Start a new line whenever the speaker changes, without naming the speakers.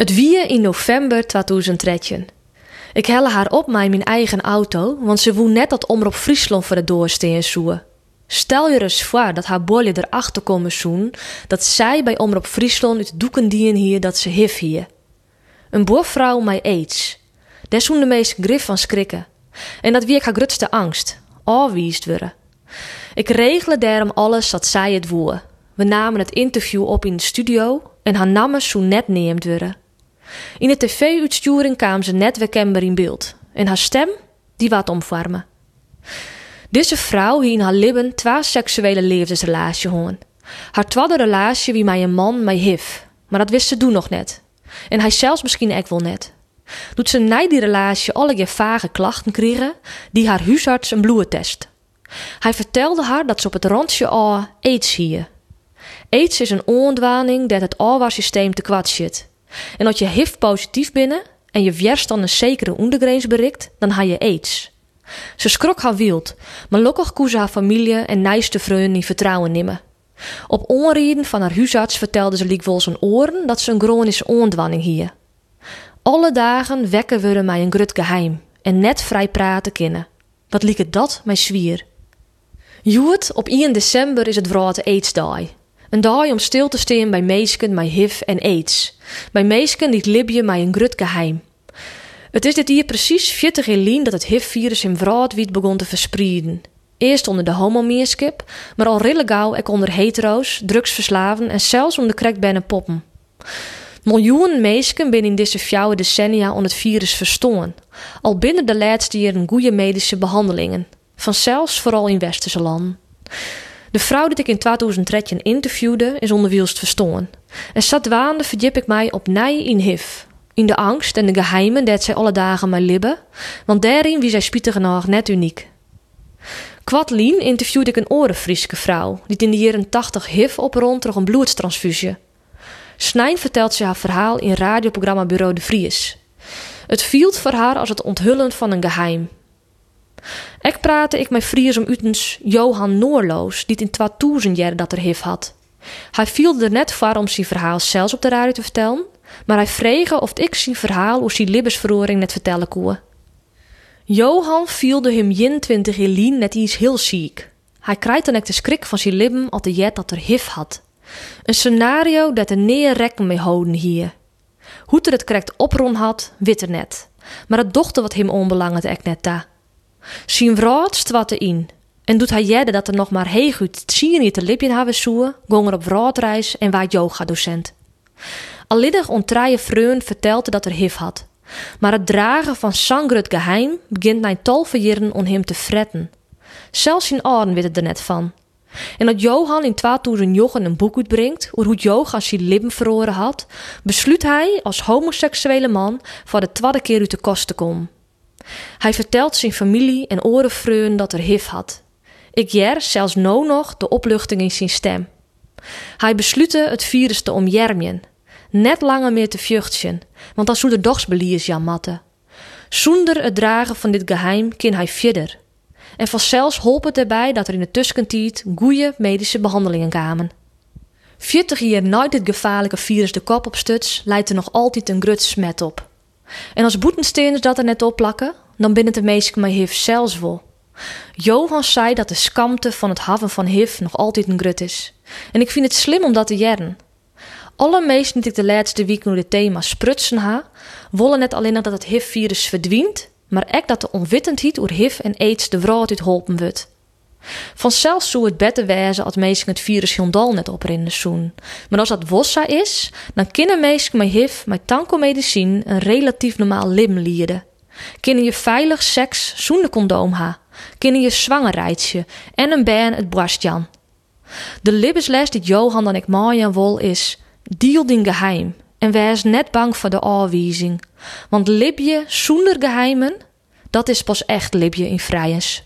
Het wie in november 2013. Ik helle haar op met mijn eigen auto, want ze woe net dat Omroep Friesland voor de doorsteen zoe. Stel je eens voor dat haar bolje erachter komen zoen dat zij bij Omroep Friesland uit doeken dien hier dat ze hif hier. Een boervrouw mij aids. Daar zoen de meest grif van schrikken. En dat wie ik haar grootste angst. Afwiest worden. Ik regelde daarom alles dat zij het woe. We namen het interview op in de studio en haar namen zo net neemt worden. In de tv-uitsturing kwam ze net weer in beeld. En haar stem, die wat omvormen. Deze vrouw hier in haar lippen twee seksuele levensrelatie hongen. Haar tweede relatie wie mij een man mij hif. Maar dat wist ze toen nog net. En hij zelfs misschien ook wel net. Doet ze na die relatie alle je vage klachten kregen, die haar huisarts een bloedtest. Hij vertelde haar dat ze op het randje al aids hier. AIDS is een ondwaning dat het alwaarsysteem te kwad zit. En als je HIV positief binnen en je wjerst dan een zekere ondergrens berikt, dan ha je aids. Ze schrok haar wild, maar lokkig haar familie en nijste vrienden in vertrouwen nemen. Op onreden van haar huisarts vertelde ze liek zijn oren dat ze een chronische ondwanning hier. Alle dagen wekken we mij een grut geheim en net vrij praten kennen. Wat lieke dat, mijn zwier. Joet, op 1 december is het Wrouwte Aidsdag. Een dag om stil te staan bij meesken met HIV en AIDS. Bij meesken die Libje mij een grut geheim. Het is dit hier precies 40 jaar lien dat het HIV-virus in Wraadwiet begon te verspreiden. Eerst onder de homomeerskip, maar al rille gauw ook onder hetero's, drugsverslaven en zelfs onder crackbannen poppen. Miljoenen mensen binnen in deze fjouwe decennia om het virus verstoren. Al binnen de laatste jaren goede medische behandelingen. Vanzelfs vooral in westerse landen. De vrouw die ik in 2013 interviewde is onderwielst verstoren. En zat waande verdiep ik mij op nij in HIV. In de angst en de geheimen dat zij alle dagen mij libben, want daarin wie zij spietig net uniek. Kwadlien interviewde ik een orenfrieske vrouw, die in de jaren 80 HIV op rond een bloedtransfusie. Snijn vertelt ze haar verhaal in radioprogramma Bureau de Vries. Het viel voor haar als het onthullen van een geheim. Ik praatte ik met Fries om utens Johan Noorloos, die in 2000 jaar dat er HIV had. Hij viel er net voor om zijn verhaal zelfs op de radio te vertellen, maar hij vreeg of ik zijn verhaal over zijn libbesverroring net vertellen kon. Johan vielde hem 21 jaar net iets heel ziek. Hij krijgt dan ook de schrik van zijn lippen als de jet dat er HIV had. Een scenario dat er neer rekken mee houden hier. Hoe er het correct opron had, wit er net. Maar het dochter wat hem onbelangrijk ek net daar. Zijn vrouw stwatte in. En doet hij jedde dat er nog maar heel goed zien te lipje hebben zoe, gong er op vrouwreis en waar yoga-docent. Aliddig ontraaie vreun vertelde dat er HIV had. Maar het dragen van Sangrut geheim begint na van jaren om hem te fretten. Zelfs zijn oren weten er net van. En dat Johan in 2009 een boek uitbrengt over hoe Johan zijn leven verloren had, besluit hij als homoseksuele man voor de tweede keer uit de kost komen. Hij vertelt zijn familie en orenvreun dat er HIV had. Ik jer zelfs no nog de opluchting in zijn stem. Hij beslutte het virus te omjermjen. Net langer meer te vjuchtjen, want dan zou de dogsbeliers Jan matten. Zonder het dragen van dit geheim kan hij verder. En vanzelfs holp het erbij dat er in de tussentijd goede medische behandelingen kwamen. 40 jaar na dit gevaarlijke virus de kop op stuts, leidt er nog altijd een grut smet op. En als boetensteens dat er net op plakken, dan binnen de meesten maar HIV zelfs wel. Johan zei dat de skamte van het haven van HIV nog altijd een grut is. En ik vind het slim om dat te jaren. Alle meesten die ik de laatste week nu het thema sprutsen ha, willen net alleen dat het HIV-virus verdwijnt, maar ook dat de onwitendheid oer HIV en AIDS de vrouw uit holpen wordt. Vanzelf zou het beter wezen als mensen het virus helemaal net oprinnen zoen. Maar als dat wossa is, dan kunnen mensen met HIV met tankomedicine een relatief normaal leven leiden. Kunnen je veilig seks zonder condoom ha. Kunnen je zwanger rijtje en een baan het borstjan. De libbesles die Johan dan ik maaien wil is: deal geheim en wees net bang voor de afwijzing. Want libje zonder geheimen, dat is pas echt libje in vrijens.